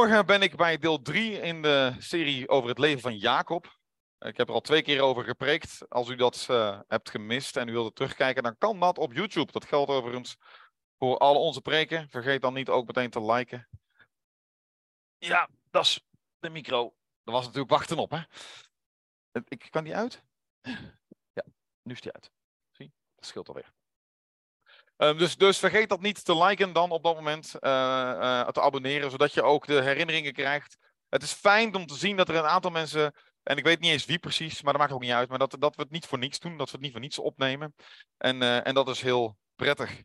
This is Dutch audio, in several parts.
Vanmorgen ben ik bij deel 3 in de serie over het leven van Jacob. Ik heb er al twee keer over gepreekt. Als u dat uh, hebt gemist en u wilt terugkijken, dan kan dat op YouTube. Dat geldt overigens voor al onze preken. Vergeet dan niet ook meteen te liken. Ja, dat is de micro. Dat was natuurlijk wachten op, hè? Ik kan die uit? Ja, nu is die uit. Zie, dat scheelt alweer. Um, dus, dus, vergeet dat niet te liken dan op dat moment, uh, uh, te abonneren, zodat je ook de herinneringen krijgt. Het is fijn om te zien dat er een aantal mensen, en ik weet niet eens wie precies, maar dat maakt ook niet uit, maar dat, dat we het niet voor niets doen, dat we het niet voor niets opnemen. En, uh, en dat is heel prettig.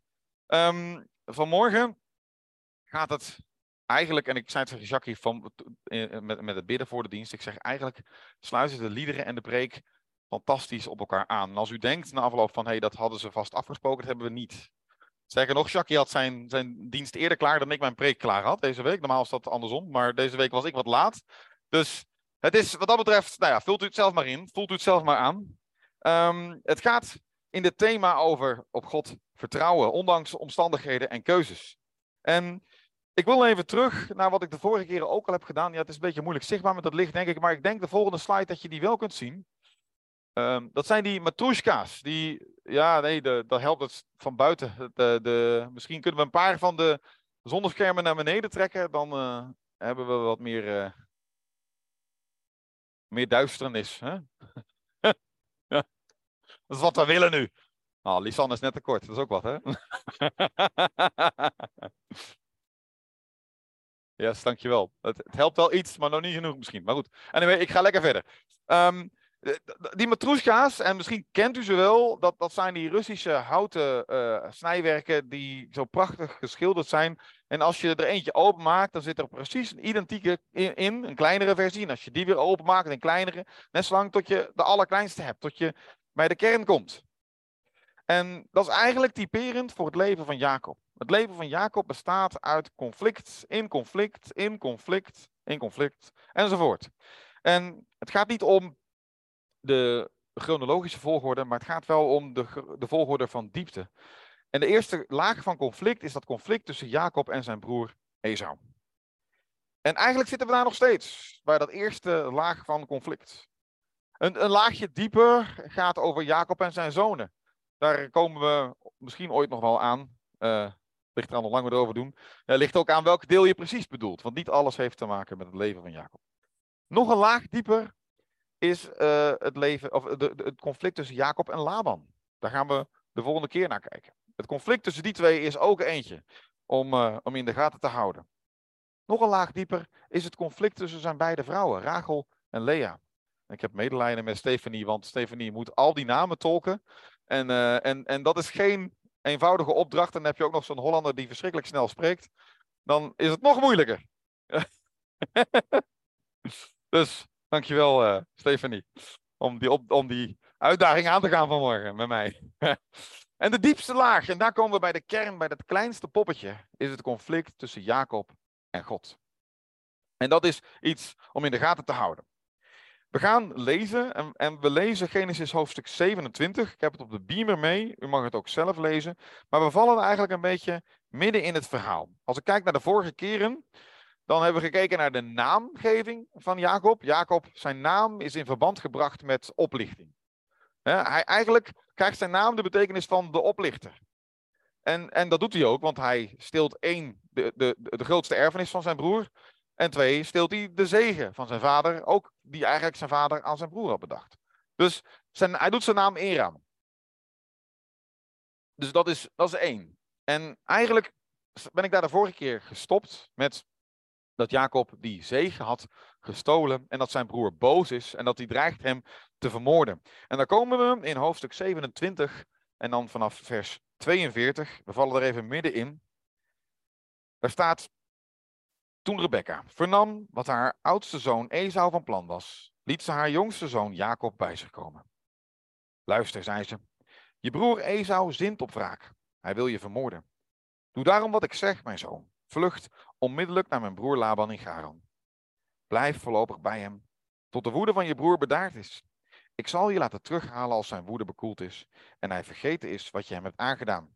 Um, vanmorgen gaat het eigenlijk, en ik zei het tegen Jacques van, met, met het bidden voor de dienst, ik zeg eigenlijk sluiten de liederen en de preek fantastisch op elkaar aan. En als u denkt na afloop van, hé, hey, dat hadden ze vast afgesproken, dat hebben we niet. Zeker nog, Jackie had zijn, zijn dienst eerder klaar dan ik mijn preek klaar had deze week. Normaal is dat andersom, maar deze week was ik wat laat. Dus het is wat dat betreft, nou ja, vult u het zelf maar in. Voelt u het zelf maar aan. Um, het gaat in dit thema over op God vertrouwen, ondanks omstandigheden en keuzes. En ik wil even terug naar wat ik de vorige keren ook al heb gedaan. Ja, het is een beetje moeilijk zichtbaar met dat licht, denk ik. Maar ik denk de volgende slide dat je die wel kunt zien. Um, dat zijn die matrushka's. Die, ja, nee, dat helpt het van buiten. De, de, misschien kunnen we een paar van de zonneschermen naar beneden trekken. Dan uh, hebben we wat meer, uh, meer duisternis. Hè? ja. Dat is wat we willen nu. Nou, Lisanne is net te kort. Dat is ook wat, hè? yes, dankjewel. Het, het helpt wel iets, maar nog niet genoeg misschien. Maar goed. Anyway, ik ga lekker verder. Um, die matroeska's, en misschien kent u ze wel, dat, dat zijn die Russische houten uh, snijwerken die zo prachtig geschilderd zijn. En als je er eentje openmaakt, dan zit er precies een identieke in, in, een kleinere versie. En als je die weer openmaakt, een kleinere, net zolang tot je de allerkleinste hebt, tot je bij de kern komt. En dat is eigenlijk typerend voor het leven van Jacob. Het leven van Jacob bestaat uit conflict, in conflict, in conflict, in conflict, enzovoort. En het gaat niet om de chronologische volgorde, maar het gaat wel om de, de volgorde van diepte. En de eerste laag van conflict is dat conflict tussen Jacob en zijn broer Esau. En eigenlijk zitten we daar nog steeds, bij dat eerste laag van conflict. Een, een laagje dieper gaat over Jacob en zijn zonen. Daar komen we misschien ooit nog wel aan. Uh, ligt er aan hoe lang we erover doen. Uh, ligt ook aan welk deel je precies bedoelt. Want niet alles heeft te maken met het leven van Jacob. Nog een laag dieper is uh, het, leven, of de, het conflict tussen Jacob en Laban. Daar gaan we de volgende keer naar kijken. Het conflict tussen die twee is ook eentje om, uh, om in de gaten te houden. Nog een laag dieper is het conflict tussen zijn beide vrouwen, Rachel en Lea. Ik heb medelijden met Stephanie, want Stephanie moet al die namen tolken. En, uh, en, en dat is geen eenvoudige opdracht. En dan heb je ook nog zo'n Hollander die verschrikkelijk snel spreekt. Dan is het nog moeilijker. dus Dankjewel, uh, Stefanie, om die, om die uitdaging aan te gaan vanmorgen met mij. en de diepste laag, en daar komen we bij de kern, bij dat kleinste poppetje, is het conflict tussen Jacob en God. En dat is iets om in de gaten te houden. We gaan lezen en, en, we lezen Genesis hoofdstuk 27. Ik heb het op de beamer mee, u mag het ook zelf lezen. Maar we vallen eigenlijk een beetje midden in het verhaal. Als ik kijk naar de vorige keren, dan hebben we gekeken naar de naamgeving van Jacob. Jacob, zijn naam is in verband gebracht met oplichting. hij, eigenlijk krijgt zijn naam de betekenis van de oplichter. En, en dat doet hij ook, want hij steelt één, de, de, de grootste erfenis van zijn broer. En twee, steelt hij de zegen van zijn vader, ook die eigenlijk zijn vader aan zijn broer had bedacht. Dus zijn, hij doet zijn naam aan. Dus dat is, dat is één. En eigenlijk ben ik daar de vorige keer gestopt met dat Jacob die zegen had gestolen en dat zijn broer boos is en dat hij dreigt hem te vermoorden. En dan komen we in hoofdstuk 27 en dan vanaf vers 42. We vallen er even middenin. Daar staat, toen Rebecca vernam wat haar oudste zoon Esau van plan was, liet ze haar jongste zoon Jacob bij zich komen. Luister, zei ze, je broer Esau zint op wraak. Hij wil je vermoorden. Doe daarom wat ik zeg, mijn zoon. Vlucht onmiddellijk naar mijn broer Laban in Garan. Blijf voorlopig bij hem, tot de woede van je broer bedaard is. Ik zal je laten terughalen als zijn woede bekoeld is en hij vergeten is wat je hem hebt aangedaan.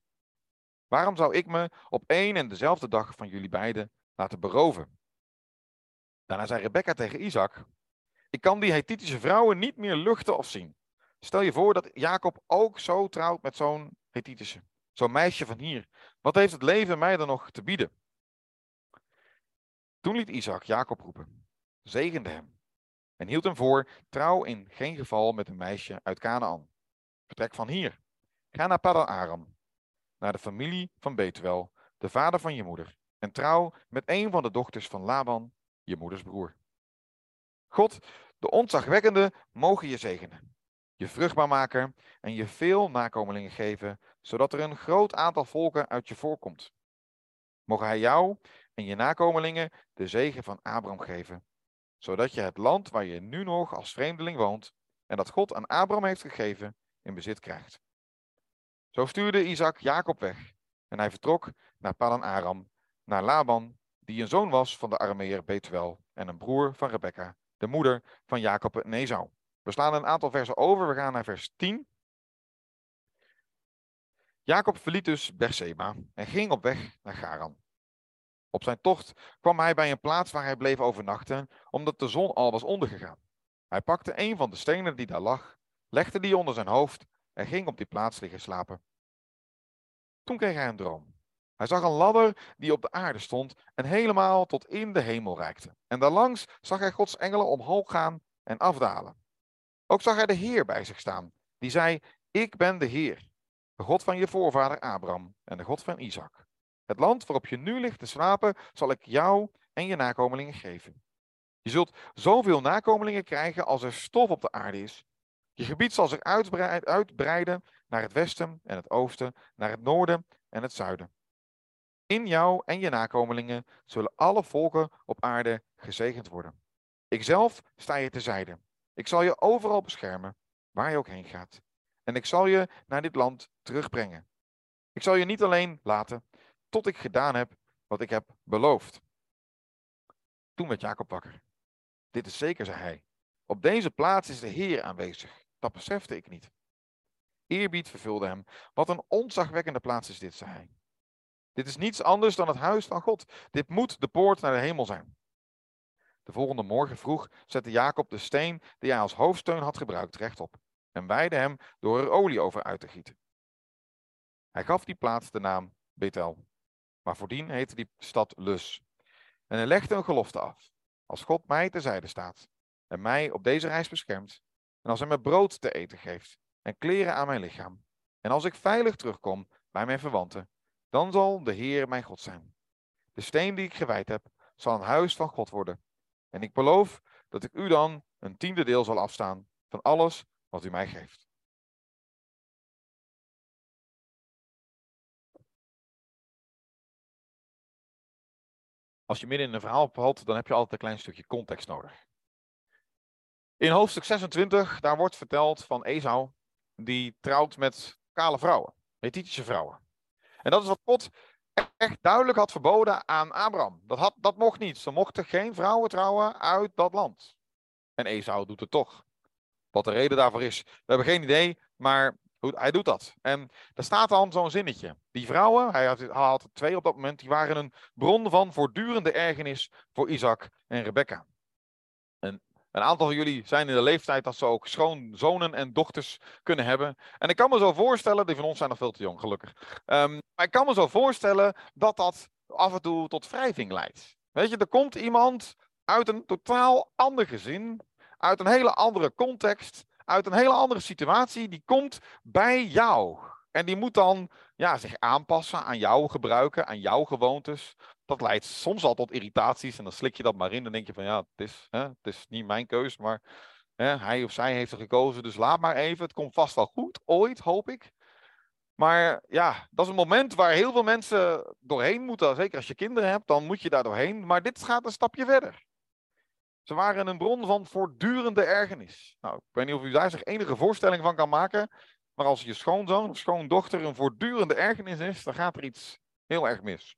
Waarom zou ik me op één en dezelfde dag van jullie beiden laten beroven? Daarna zei Rebecca tegen Isaac, ik kan die Hethitische vrouwen niet meer luchten of zien. Stel je voor dat Jacob ook zo trouwt met zo'n Hethitische, zo'n meisje van hier. Wat heeft het leven mij dan nog te bieden? Toen liet Isaac Jacob roepen, zegende hem en hield hem voor, trouw in geen geval met een meisje uit Canaan. Vertrek van hier, ga naar Padan Aram, naar de familie van Betuel, de vader van je moeder, en trouw met een van de dochters van Laban, je moeders broer. God, de ontzagwekkende, mogen je zegenen, je vruchtbaar maken en je veel nakomelingen geven, zodat er een groot aantal volken uit je voorkomt. Mogen hij jou en je nakomelingen de zegen van Abraham geven, zodat je het land waar je nu nog als vreemdeling woont en dat God aan Abraham heeft gegeven, in bezit krijgt. Zo stuurde Isaac Jacob weg en hij vertrok naar Padan Aram, naar Laban, die een zoon was van de Arameer Betuel en een broer van Rebekka, de moeder van Jacob en Esau. We slaan een aantal versen over, we gaan naar vers 10. Jacob verliet dus Berseba en ging op weg naar Garan. Op zijn tocht kwam hij bij een plaats waar hij bleef overnachten, omdat de zon al was ondergegaan. Hij pakte een van de stenen die daar lag, legde die onder zijn hoofd en ging op die plaats liggen slapen. Toen kreeg hij een droom. Hij zag een ladder die op de aarde stond en helemaal tot in de hemel reikte. En daarlangs zag hij Gods engelen omhoog gaan en afdalen. Ook zag hij de Heer bij zich staan, die zei: Ik ben de Heer, de God van je voorvader Abraham en de God van Isaac. Het land waarop je nu ligt te slapen, zal ik jou en je nakomelingen geven. Je zult zoveel nakomelingen krijgen als er stof op de aarde is. Je gebied zal zich uitbreiden naar het westen en het oosten, naar het noorden en het zuiden. In jou en je nakomelingen zullen alle volken op aarde gezegend worden. Ikzelf sta je terzijde. Ik zal je overal beschermen, waar je ook heen gaat. En ik zal je naar dit land terugbrengen. Ik zal je niet alleen laten, tot ik gedaan heb wat ik heb beloofd. Toen werd Jacob wakker. Dit is zeker, zei hij. Op deze plaats is de Heer aanwezig. Dat besefte ik niet. Eerbied vervulde hem. Wat een ontzagwekkende plaats is dit, zei hij. Dit is niets anders dan het huis van God. Dit moet de poort naar de hemel zijn. De volgende morgen vroeg zette Jacob de steen die hij als hoofdsteun had gebruikt rechtop en wijde hem door er olie over uit te gieten. Hij gaf die plaats de naam Bethel, maar voordien heette die stad Lus. En hij legde een gelofte af. Als God mij terzijde staat en mij op deze reis beschermt, en als hij me brood te eten geeft en kleren aan mijn lichaam, en als ik veilig terugkom bij mijn verwanten, dan zal de Heer mijn God zijn. De steen die ik gewijd heb, zal een huis van God worden. En ik beloof dat ik u dan een tiende deel zal afstaan van alles wat u mij geeft. Als je midden in een verhaal valt, dan heb je altijd een klein stukje context nodig. In hoofdstuk 26, daar wordt verteld van Esau, die trouwt met kale vrouwen, Hethitische vrouwen. En dat is wat God echt duidelijk had verboden aan Abraham. Dat, had, dat mocht niet. Ze mochten geen vrouwen trouwen uit dat land. En Esau doet het toch. Wat de reden daarvoor is, we hebben geen idee, maar hij doet dat. En er staat dan zo'n zinnetje. Die vrouwen, hij had, twee op dat moment, die waren een bron van voortdurende ergernis voor Isaac en Rebecca. En een aantal van jullie zijn in de leeftijd dat ze ook schoonzonen en dochters kunnen hebben. En ik kan me zo voorstellen, die van ons zijn nog veel te jong, gelukkig. Um, maar ik kan me zo voorstellen dat dat af en toe tot wrijving leidt. Weet je, er komt iemand uit een totaal ander gezin, uit een hele andere context, uit een hele andere situatie, die komt bij jou. En die moet dan ja, zich aanpassen aan jouw gebruiken, aan jouw gewoontes. Dat leidt soms al tot irritaties en dan slik je dat maar in. Dan denk je van ja, het is, hè, het is niet mijn keus, maar hè, hij of zij heeft er gekozen, dus laat maar even. Het komt vast wel goed, ooit hoop ik. Maar ja, dat is een moment waar heel veel mensen doorheen moeten. Zeker als je kinderen hebt, dan moet je daar doorheen. Maar dit gaat een stapje verder. Ze waren een bron van voortdurende ergernis. Nou, ik weet niet of u daar zich enige voorstelling van kan maken. Maar als je schoonzoon of schoondochter een voortdurende ergernis is, dan gaat er iets heel erg mis.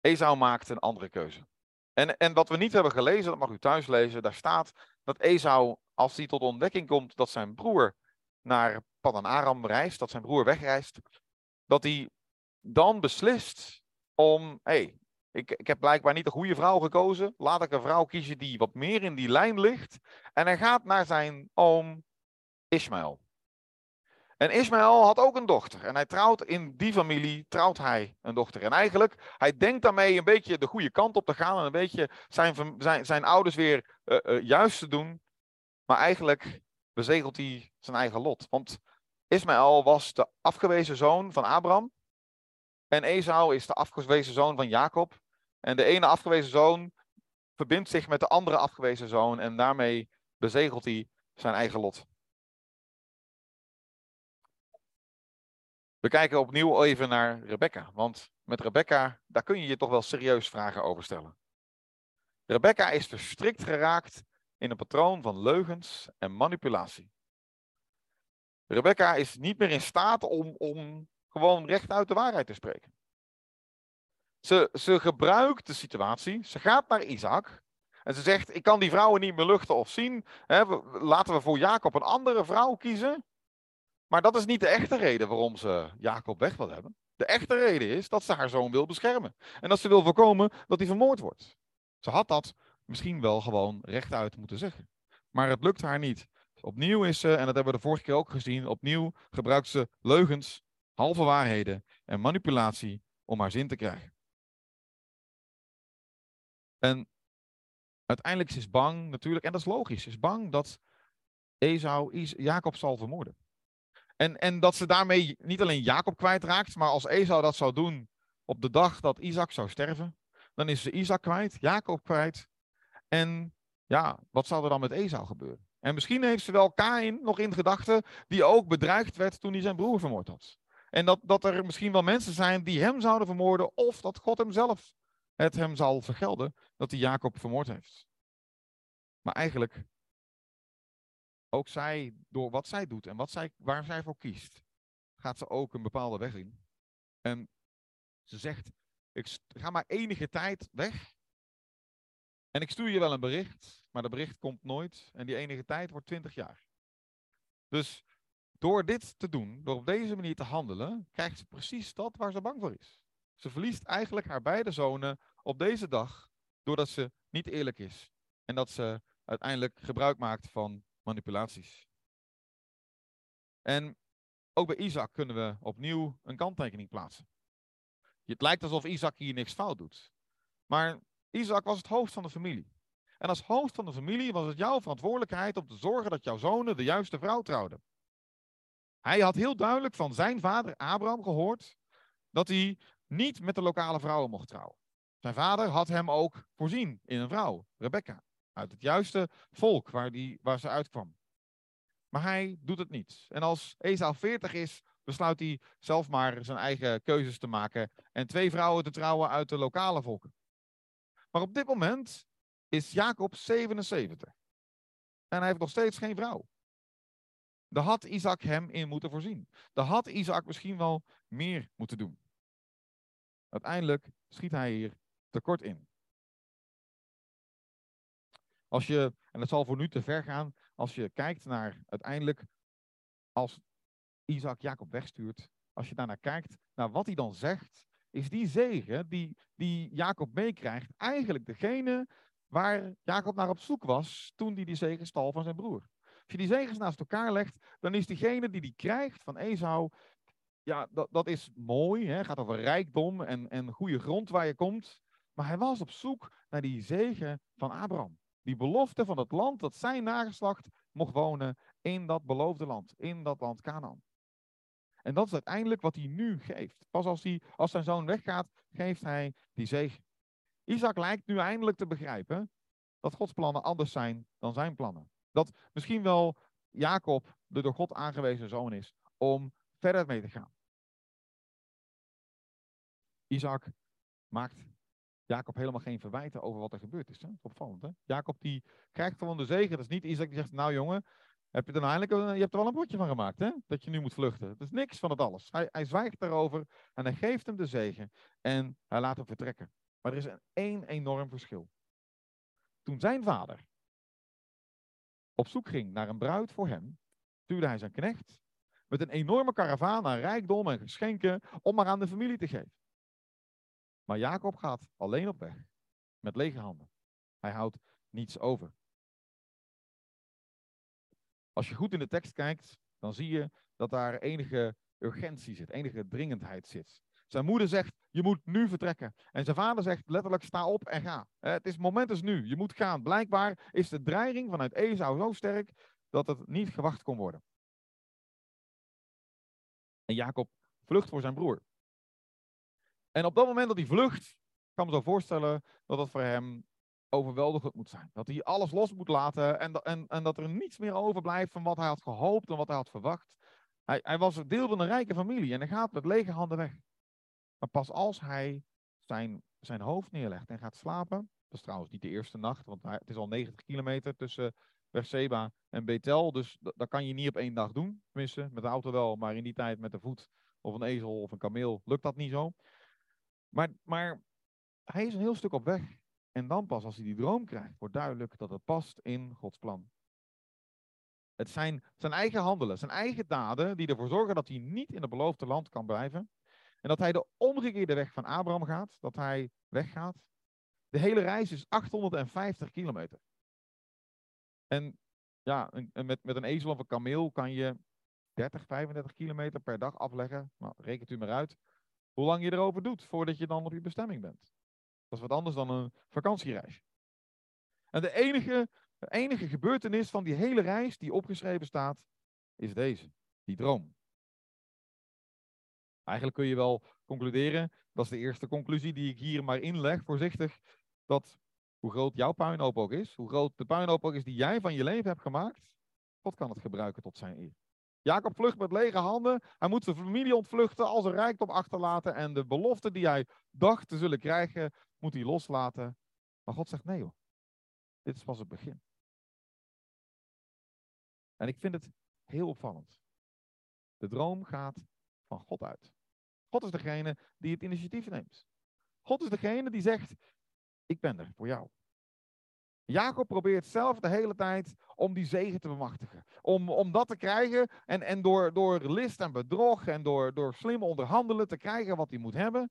Esau maakt een andere keuze. En, en wat we niet hebben gelezen, dat mag u thuis lezen, daar staat dat Esau, als hij tot ontdekking komt dat zijn broer naar Padan Aram reist, dat zijn broer wegreist, dat hij dan beslist om, hey, ik, ik heb blijkbaar niet de goede vrouw gekozen. Laat ik een vrouw kiezen die wat meer in die lijn ligt. En hij gaat naar zijn oom Ismaël. En Ismaël had ook een dochter. En hij trouwt in die familie, trouwt hij een dochter. En eigenlijk, hij denkt daarmee een beetje de goede kant op te gaan. En een beetje zijn, zijn, zijn ouders weer uh, uh, juist te doen. Maar eigenlijk bezegelt hij zijn eigen lot. Want Ismaël was de afgewezen zoon van Abraham. En Esau is de afgewezen zoon van Jacob. En de ene afgewezen zoon verbindt zich met de andere afgewezen zoon. En daarmee bezegelt hij zijn eigen lot. We kijken opnieuw even naar Rebecca. Want met Rebecca, daar kun je je toch wel serieus vragen over stellen. Rebecca is verstrikt geraakt in een patroon van leugens en manipulatie. Rebecca is niet meer in staat om, om gewoon rechtuit de waarheid te spreken. Ze, ze gebruikt de situatie, ze gaat naar Isaac en ze zegt, ik kan die vrouwen niet meer luchten of zien. Hè, laten we voor Jacob een andere vrouw kiezen. Maar dat is niet de echte reden waarom ze Jacob weg wil hebben. De echte reden is dat ze haar zoon wil beschermen. En dat ze wil voorkomen dat hij vermoord wordt. Ze had dat misschien wel gewoon rechtuit moeten zeggen. Maar het lukt haar niet. Opnieuw is ze, en dat hebben we de vorige keer ook gezien, opnieuw gebruikt ze leugens, halve waarheden en manipulatie om haar zin te krijgen. En uiteindelijk is ze bang natuurlijk, en dat is logisch, is bang dat Esau Jacob zal vermoorden. En, en dat ze daarmee niet alleen Jacob kwijtraakt, maar als Esau dat zou doen op de dag dat Isaac zou sterven, dan is ze Isaac kwijt, Jacob kwijt. En ja, wat zou er dan met Esau gebeuren? En misschien heeft ze wel Kain nog in gedachten, die ook bedreigd werd toen hij zijn broer vermoord had. En dat, dat er misschien wel mensen zijn die hem zouden vermoorden, of dat God hem zelf het hem zal vergelden dat hij Jacob vermoord heeft. Maar eigenlijk, ook zij, door wat zij doet en wat zij, waar zij voor kiest, gaat ze ook een bepaalde weg in. En ze zegt, ik ga maar enige tijd weg. En ik stuur je wel een bericht, maar dat bericht komt nooit. En die enige tijd wordt 20 jaar. Dus door dit te doen, door op deze manier te handelen, krijgt ze precies dat waar ze bang voor is. Ze verliest eigenlijk haar beide zonen op deze dag, doordat ze niet eerlijk is. En dat ze uiteindelijk gebruik maakt van manipulaties. En ook bij Isaac kunnen we opnieuw een kanttekening plaatsen. Het lijkt alsof Isaac hier niks fout doet. Maar Isaac was het hoofd van de familie. En als hoofd van de familie was het jouw verantwoordelijkheid om te zorgen dat jouw zonen de juiste vrouw trouwden. Hij had heel duidelijk van zijn vader Abraham gehoord dat hij niet met de lokale vrouwen mocht trouwen. Zijn vader had hem ook voorzien in een vrouw, Rebecca, uit het juiste volk waar, die, waar ze uitkwam. Maar hij doet het niet. En als Esau 40 is, besluit hij zelf maar zijn eigen keuzes te maken en twee vrouwen te trouwen uit de lokale volken. Maar op dit moment is Jacob 77. En hij heeft nog steeds geen vrouw. Daar had Isaac hem in moeten voorzien. Daar had Isaac misschien wel meer moeten doen. Uiteindelijk schiet hij hier tekort in. Als je, en dat zal voor nu te ver gaan, als je kijkt naar uiteindelijk, als Isaac Jacob wegstuurt, als je daarnaar kijkt, naar wat hij dan zegt, is die zegen die, die Jacob meekrijgt eigenlijk degene waar Jacob naar op zoek was toen hij die zegen stal van zijn broer. Als je die zegens naast elkaar legt, dan is diegene die die krijgt van Esau, ja, dat, dat is mooi, hè? gaat over rijkdom en, en goede grond waar je komt. Maar hij was op zoek naar die zegen van Abraham. Die belofte van het land dat zijn nageslacht mocht wonen in dat beloofde land, in dat land Canaan. En dat is uiteindelijk wat hij nu geeft. Pas als, hij, als zijn zoon weggaat, geeft hij die zegen. Isaac lijkt nu eindelijk te begrijpen dat Gods plannen anders zijn dan zijn plannen. Dat misschien wel Jacob de door God aangewezen zoon is om verder mee te gaan. Isaac maakt Jacob helemaal geen verwijten over wat er gebeurd is. Hè? Opvallend, hè? Jacob die krijgt gewoon de zegen. Dat is niet Isaac die zegt, nou jongen, heb je nou eindelijk, je hebt er wel een potje van gemaakt, hè? Dat je nu moet vluchten. Het is niks van het alles. Hij, hij zwijgt daarover en hij geeft hem de zegen en hij laat hem vertrekken. Maar er is een één enorm verschil. Toen zijn vader op zoek ging naar een bruid voor hem, stuurde hij zijn knecht met een enorme karavaan aan rijkdom en geschenken om maar aan de familie te geven. Maar Jacob gaat alleen op weg, met lege handen. Hij houdt niets over. Als je goed in de tekst kijkt, dan zie je dat daar enige urgentie zit, enige dringendheid zit. Zijn moeder zegt, je moet nu vertrekken. En zijn vader zegt letterlijk, sta op en ga. Het is moment is nu, je moet gaan. Blijkbaar is de dreiging vanuit Esau zo sterk dat het niet gewacht kon worden. En Jacob vlucht voor zijn broer. En op dat moment dat hij vlucht, kan me zo voorstellen dat het voor hem overweldigend moet zijn. Dat hij alles los moet laten en, en, en dat er niets meer overblijft van wat hij had gehoopt en wat hij had verwacht. Hij, hij was deel van een rijke familie en hij gaat met lege handen weg. Maar pas als hij zijn, zijn hoofd neerlegt en gaat slapen, dat is trouwens niet de eerste nacht, want het is al 90 kilometer tussen Berseba en Betel, dus dat, kan je niet op één dag doen. Tenminste, met de auto wel, maar in die tijd met de voet of een ezel of een kameel lukt dat niet zo. Maar, maar hij is een heel stuk op weg. En dan pas als hij die droom krijgt, wordt duidelijk dat het past in Gods plan. Het zijn zijn eigen handelen, zijn eigen daden, die ervoor zorgen dat hij niet in het beloofde land kan blijven. En dat hij de omgekeerde weg van Abraham gaat, dat hij weggaat. De hele reis is 850 kilometer. En ja, met, met een ezel of een kameel kan je 30, 35 kilometer per dag afleggen. Nou, rekent u maar uit hoe lang je erover doet voordat je dan op je bestemming bent. Dat is wat anders dan een vakantiereis. En de enige, de enige gebeurtenis van die hele reis die opgeschreven staat, is deze, die droom. Eigenlijk kun je wel concluderen, dat is de eerste conclusie die ik hier maar inleg, voorzichtig, dat hoe groot jouw puinhoop ook is, hoe groot de puinhoop ook is die jij van je leven hebt gemaakt, God kan het gebruiken tot zijn eer. Jacob vlucht met lege handen. Hij moet zijn familie ontvluchten, al zijn rijkdom achterlaten. En de belofte die hij dacht te zullen krijgen, moet hij loslaten. Maar God zegt nee hoor. Dit is pas het begin. En ik vind het heel opvallend. De droom gaat van God uit. God is degene die het initiatief neemt. God is degene die zegt, ik ben er voor jou. Jacob probeert zelf de hele tijd om die zegen te bemachtigen. Om, om dat te krijgen en, en door, door list en bedrog en door, door slim onderhandelen te krijgen wat hij moet hebben.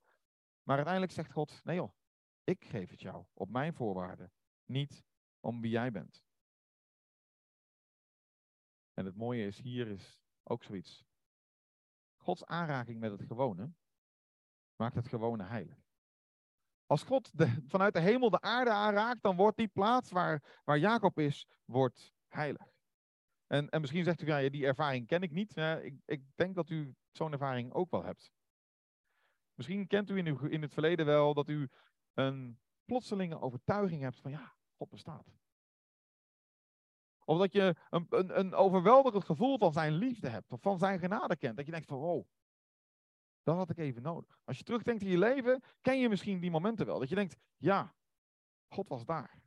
Maar uiteindelijk zegt God, nee joh, ik geef het jou op mijn voorwaarden. Niet om wie jij bent. En het mooie is, hier is ook zoiets. Gods aanraking met het gewone maakt het gewone heilig. Als God de, vanuit de hemel de aarde aanraakt, dan wordt die plaats waar, waar Jacob is, wordt heilig. En, en misschien zegt u, ja, die ervaring ken ik niet. ik, ik denk dat u zo'n ervaring ook wel hebt. Misschien kent u in, uw, in het verleden wel dat u een plotselinge overtuiging hebt van, ja, God bestaat. Of dat je een, een, een overweldigend gevoel van zijn liefde hebt, van zijn genade kent. Dat je denkt van, wow, dat had ik even nodig. Als je terugdenkt in je leven, ken je misschien die momenten wel. Dat je denkt, ja, God was daar.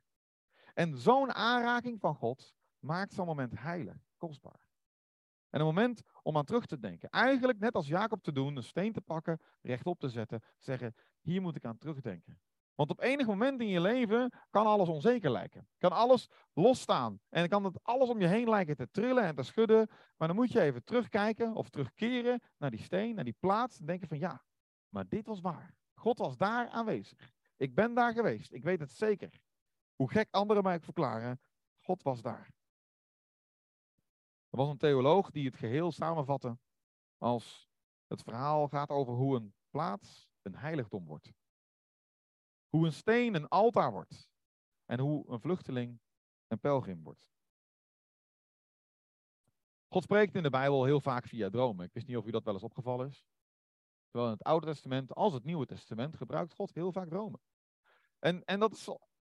En zo'n aanraking van God maakt zo'n moment heilig, kostbaar. En een moment om aan terug te denken. Eigenlijk net als Jacob te doen, een steen te pakken, rechtop te zetten, zeggen, hier moet ik aan terugdenken. Want op enig moment in je leven kan alles onzeker lijken. Kan alles losstaan. En kan het alles om je heen lijken te trillen en te schudden. Maar dan moet je even terugkijken of terugkeren naar die steen, naar die plaats. En denken van ja, maar dit was waar. God was daar aanwezig. Ik ben daar geweest. Ik weet het zeker. Hoe gek anderen mij ook verklaren, God was daar. Er was een theoloog die het geheel samenvatte als het verhaal gaat over hoe een plaats een heiligdom wordt. Hoe een steen een altaar wordt. En hoe een vluchteling een pelgrim wordt. God spreekt in de Bijbel heel vaak via dromen. Ik wist niet of u dat wel eens opgevallen is. Terwijl in het Oude Testament als het Nieuwe Testament gebruikt God heel vaak dromen. En, en dat is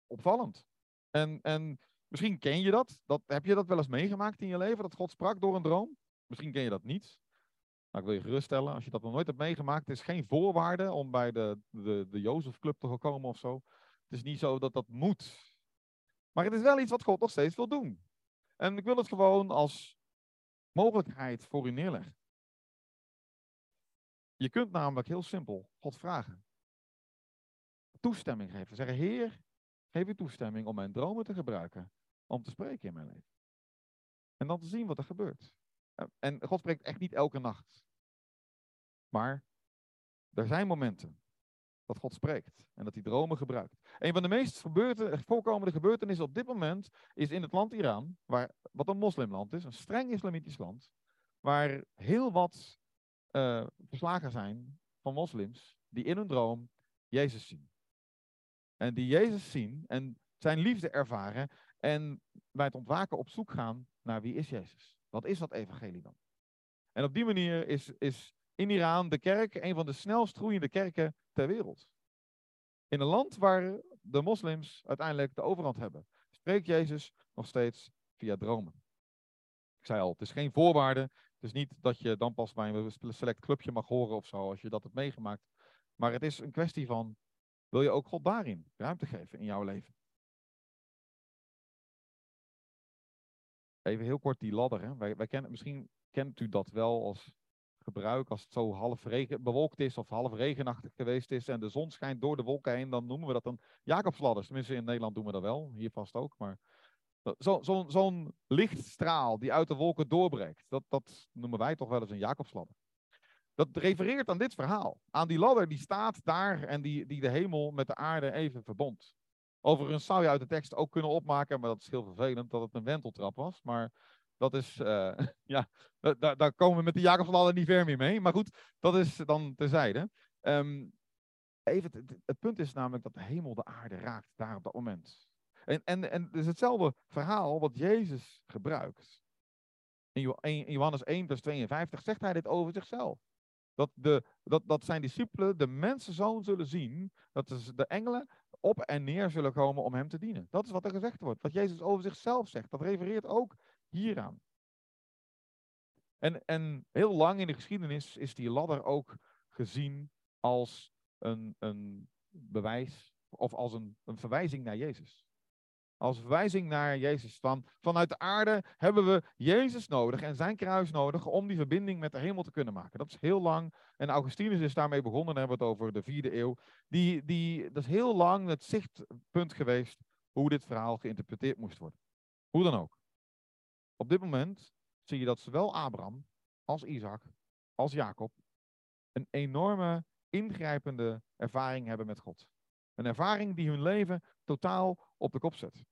opvallend. En, en misschien ken je dat. dat. Heb je dat wel eens meegemaakt in je leven, dat God sprak door een droom? Misschien ken je dat niet. Maar ik wil je geruststellen, als je dat nog nooit hebt meegemaakt, het is geen voorwaarde om bij de, de, de Jozef Club te komen of zo. Het is niet zo dat dat moet. Maar het is wel iets wat God nog steeds wil doen. En ik wil het gewoon als mogelijkheid voor u neerleggen. Je kunt namelijk heel simpel God vragen. Toestemming geven. Zeggen, Heer, geef u toestemming om mijn dromen te gebruiken. Om te spreken in mijn leven. En dan te zien wat er gebeurt. En God spreekt echt niet elke nacht. Maar er zijn momenten dat God spreekt en dat hij dromen gebruikt. Een van de meest gebeurte, voorkomende gebeurtenissen op dit moment is in het land Iran, waar, wat een moslimland is, een streng islamitisch land, waar heel wat uh, verslagen zijn van moslims die in hun droom Jezus zien. En die Jezus zien en zijn liefde ervaren en bij het ontwaken op zoek gaan naar wie is Jezus. Wat is dat evangelie dan? En op die manier is, is in Iran de kerk een van de snelst groeiende kerken ter wereld. In een land waar de moslims uiteindelijk de overhand hebben, spreekt Jezus nog steeds via dromen. Ik zei al, het is geen voorwaarde. Het is niet dat je dan pas bij een select clubje mag horen of zo, als je dat hebt meegemaakt. Maar het is een kwestie van, wil je ook God daarin ruimte geven in jouw leven? Even heel kort die ladder. Hè. Wij, wij kennen, misschien kent u dat wel als gebruik. Als het zo half regen, bewolkt is of half regenachtig geweest is en de zon schijnt door de wolken heen, dan noemen we dat een Jacobsladder. Tenminste, in Nederland doen we dat wel. Hier vast ook. Maar Zo'n zo, zo lichtstraal die uit de wolken doorbreekt, dat, dat noemen wij toch wel eens een Jacobsladder. Dat refereert aan dit verhaal. Aan die ladder die staat daar en die, die de hemel met de aarde even verbond. Overigens zou je uit de tekst ook kunnen opmaken, maar dat is heel vervelend, dat het een wenteltrap was. Maar dat is, uh, ja, daar, daar komen we met de Jacobsladder niet ver mee. Maar goed, dat is dan terzijde. Um, even, het, het, punt is namelijk dat de hemel de aarde raakt daar op dat moment. En, en, en het is hetzelfde verhaal wat Jezus gebruikt. In Johannes 1, vers 52 zegt hij dit over zichzelf. Dat, de, dat, dat zijn discipelen de mensenzoon zullen zien, dat de engelen op en neer zullen komen om hem te dienen. Dat is wat er gezegd wordt. Wat Jezus over zichzelf zegt, dat refereert ook hieraan. En, en heel lang in de geschiedenis is die ladder ook gezien als een, een bewijs of als een, een verwijzing naar Jezus. Als verwijzing naar Jezus. Van, vanuit de aarde hebben we Jezus nodig en zijn kruis nodig om die verbinding met de hemel te kunnen maken. Dat is heel lang. En Augustinus is daarmee begonnen. Dan hebben we het over de vierde eeuw. Die, die, dat is heel lang het zichtpunt geweest hoe dit verhaal geïnterpreteerd moest worden. Hoe dan ook. Op dit moment zie je dat zowel Abraham als Isaac als Jacob een enorme ingrijpende ervaring hebben met God. Een ervaring die hun leven totaal op de kop zet.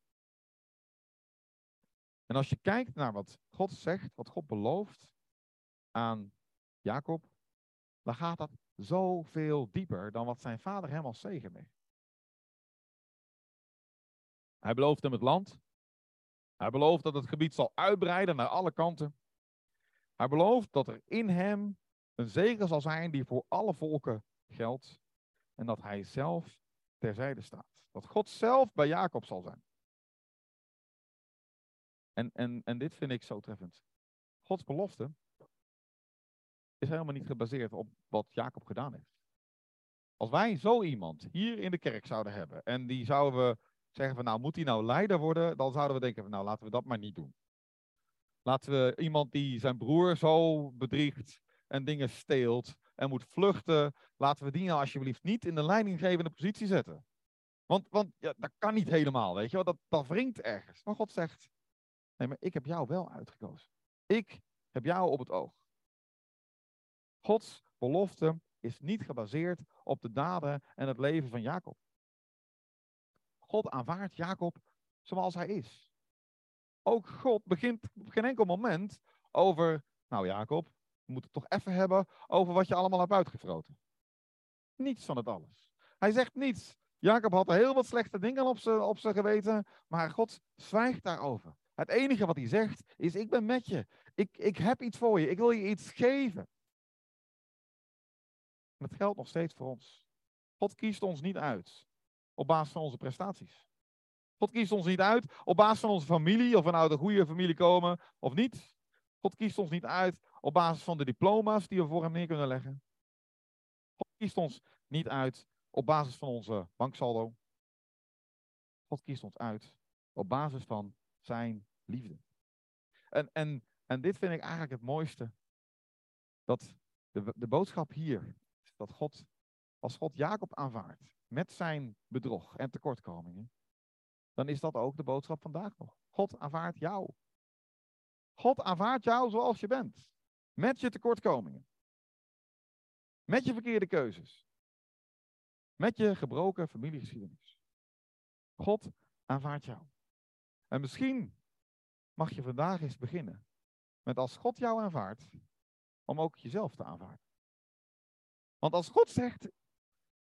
En als je kijkt naar wat God zegt, wat God belooft aan Jacob, dan gaat dat zoveel dieper dan wat zijn vader hem als zegen. Hij belooft hem het land. Hij belooft dat het gebied zal uitbreiden naar alle kanten. Hij belooft dat er in hem een zegen zal zijn die voor alle volken geldt. En dat hij zelf terzijde staat. Dat God zelf bij Jacob zal zijn. En, en, en dit vind ik zo treffend. Gods belofte is helemaal niet gebaseerd op wat Jacob gedaan heeft. Als wij zo iemand hier in de kerk zouden hebben en die zouden we zeggen van nou moet hij nou leider worden, dan zouden we denken van nou laten we dat maar niet doen. Laten we iemand die zijn broer zo bedriegt en dingen steelt en moet vluchten, laten we die nou alsjeblieft niet in de leidinggevende positie zetten. Want, want ja, dat kan niet helemaal, weet je wel. Dat, dat wringt ergens. Maar God zegt, nee, maar ik heb jou wel uitgekozen. Ik heb jou op het oog. Gods belofte is niet gebaseerd op de daden en het leven van Jacob. God aanvaardt Jacob zoals hij is. Ook God begint op geen enkel moment over, nou Jacob, we moeten het toch even hebben over wat je allemaal hebt uitgevroten. Niets van het alles. Hij zegt niets. Jacob had heel wat slechte dingen op zijn op geweten, maar God zwijgt daarover. Het enige wat hij zegt is, ik ben met je. Ik, ik heb iets voor je. Ik wil je iets geven. En dat geldt nog steeds voor ons. God kiest ons niet uit op basis van onze prestaties. God kiest ons niet uit op basis van onze familie, of we nou uit goede familie komen of niet. God kiest ons niet uit op basis van de diploma's die we voor hem neer kunnen leggen. God kiest ons niet uit op basis van onze banksaldo. God kiest ons uit op basis van zijn liefde. En, en, en dit vind ik eigenlijk het mooiste. Dat de, de boodschap hier dat God, als God Jacob aanvaardt met zijn bedrog en tekortkomingen, dan is dat ook de boodschap vandaag nog. God aanvaardt jou. God aanvaardt jou zoals je bent. Met je tekortkomingen. Met je verkeerde keuzes. Met je gebroken familiegeschiedenis. God aanvaardt jou. En misschien mag je vandaag eens beginnen met als God jou aanvaardt, om ook jezelf te aanvaarden. Want als God zegt,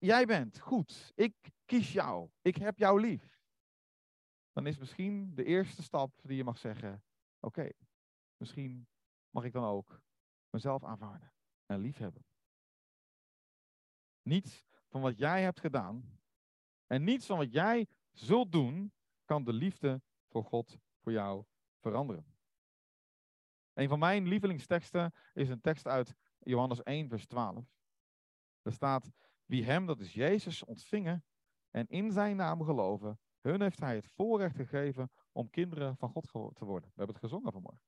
jij bent goed, ik kies jou, ik heb jou lief, dan is misschien de eerste stap die je mag zeggen, oké, misschien mag ik dan ook mezelf aanvaarden en liefhebben. Niets van wat jij hebt gedaan en niets van wat jij zult doen, kan de liefde voor God voor jou veranderen. Een van mijn lievelingsteksten is een tekst uit Johannes 1, vers 12. Er staat, wie hem, dat is Jezus, ontvingen en in zijn naam geloven, hun heeft hij het voorrecht gegeven om kinderen van God te worden. We hebben het gezongen vanmorgen.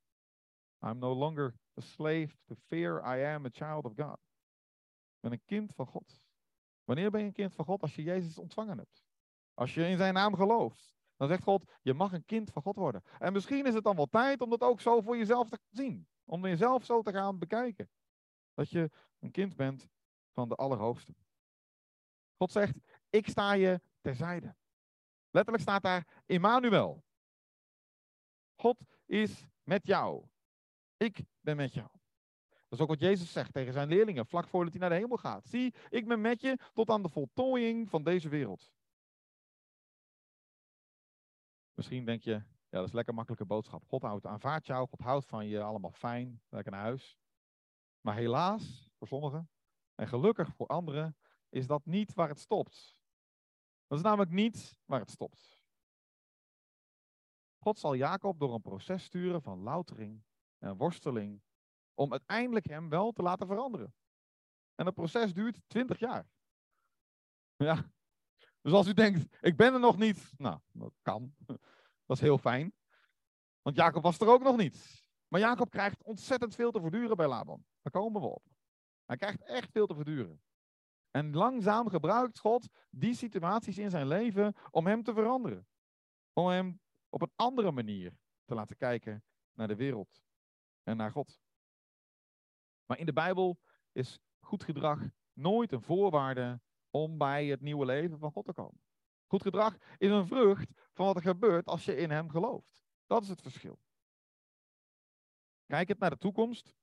I'm no longer a slave to fear, I am a child of God. Ik ben een kind van God. Wanneer ben je een kind van God? Als je Jezus ontvangen hebt. Als je in zijn naam gelooft. Dan zegt God, je mag een kind van God worden. En misschien is het dan wel tijd om dat ook zo voor jezelf te zien. Om jezelf zo te gaan bekijken. Dat je een kind bent van de Allerhoogste. God zegt, ik sta je terzijde. Letterlijk staat daar Immanuel. God is met jou. Ik ben met jou. Dat is ook wat Jezus zegt tegen zijn leerlingen vlak voordat hij naar de hemel gaat. Zie, ik ben met je tot aan de voltooiing van deze wereld. Misschien denk je, ja, dat is lekker makkelijke boodschap. God houdt, aanvaardt jou, God houdt van je, allemaal fijn, lekker naar huis. Maar helaas, voor sommigen, en gelukkig voor anderen, is dat niet waar het stopt. Dat is namelijk niet waar het stopt. God zal Jacob door een proces sturen van loutering en worsteling om uiteindelijk hem wel te laten veranderen. En het proces duurt 20 jaar. Ja. Dus als u denkt, ik ben er nog niet, nou, dat kan. Dat is heel fijn. Want Jacob was er ook nog niet. Maar Jacob krijgt ontzettend veel te verduren bij Laban. Daar komen we op. Hij krijgt echt veel te verduren. En langzaam gebruikt God die situaties in zijn leven om hem te veranderen. Om hem op een andere manier te laten kijken naar de wereld en naar God. Maar in de Bijbel is goed gedrag nooit een voorwaarde om bij het nieuwe leven van God te komen. Goed gedrag is een vrucht van wat er gebeurt als je in Hem gelooft. Dat is het verschil. Kijk het naar de toekomst.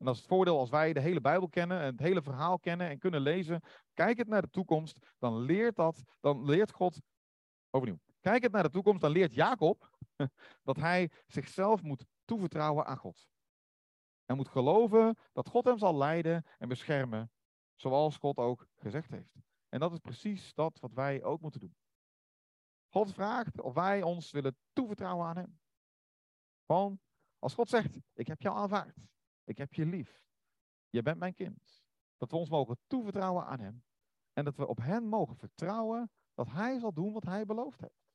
En dat is het voordeel als wij de hele Bijbel kennen en het hele verhaal kennen en kunnen lezen. Kijk het naar de toekomst, dan leert dat, dan leert God. Overnieuw. Kijk het naar de toekomst, dan leert Jacob dat hij zichzelf moet toevertrouwen aan God. En moet geloven dat God hem zal leiden en beschermen, zoals God ook gezegd heeft. En dat is precies dat wat wij ook moeten doen. God vraagt of wij ons willen toevertrouwen aan Hem. Gewoon, als God zegt, ik heb jou aanvaard. Ik heb je lief. Je bent mijn kind. Dat we ons mogen toevertrouwen aan Hem. En dat we op Hem mogen vertrouwen dat Hij zal doen wat Hij beloofd heeft.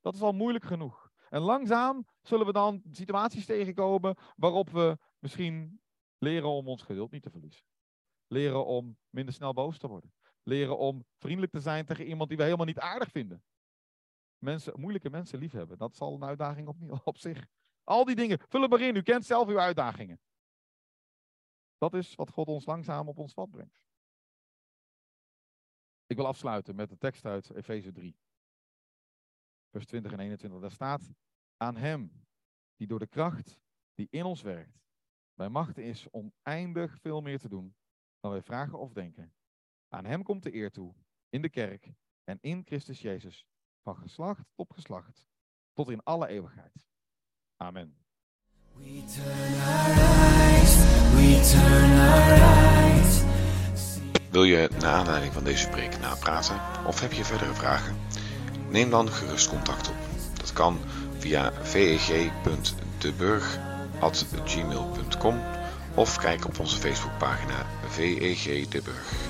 Dat is al moeilijk genoeg. En langzaam zullen we dan situaties tegenkomen waarop we misschien leren om ons geduld niet te verliezen. Leren om minder snel boos te worden. Leren om vriendelijk te zijn tegen iemand die we helemaal niet aardig vinden. Mensen, moeilijke mensen liefhebben. Dat is al een uitdaging op, op zich. Al die dingen. Vul het maar in. U kent zelf uw uitdagingen. Dat is wat God ons langzaam op ons pad brengt. Ik wil afsluiten met de tekst uit Efeze 3. Vers 20 en 21. Daar staat aan hem die door de kracht die in ons werkt, bij macht is om eindig veel meer te doen dan wij vragen of denken. Aan hem komt de eer toe, in de kerk en in Christus Jezus, van geslacht tot geslacht, tot in alle eeuwigheid. Amen. We turn our eyes. Wil je naar aanleiding van deze preek napraten of heb je verdere vragen? Neem dan gerust contact op. Dat kan via veg.deburg.gmail.com of kijk op onze Facebookpagina VEG De Burg.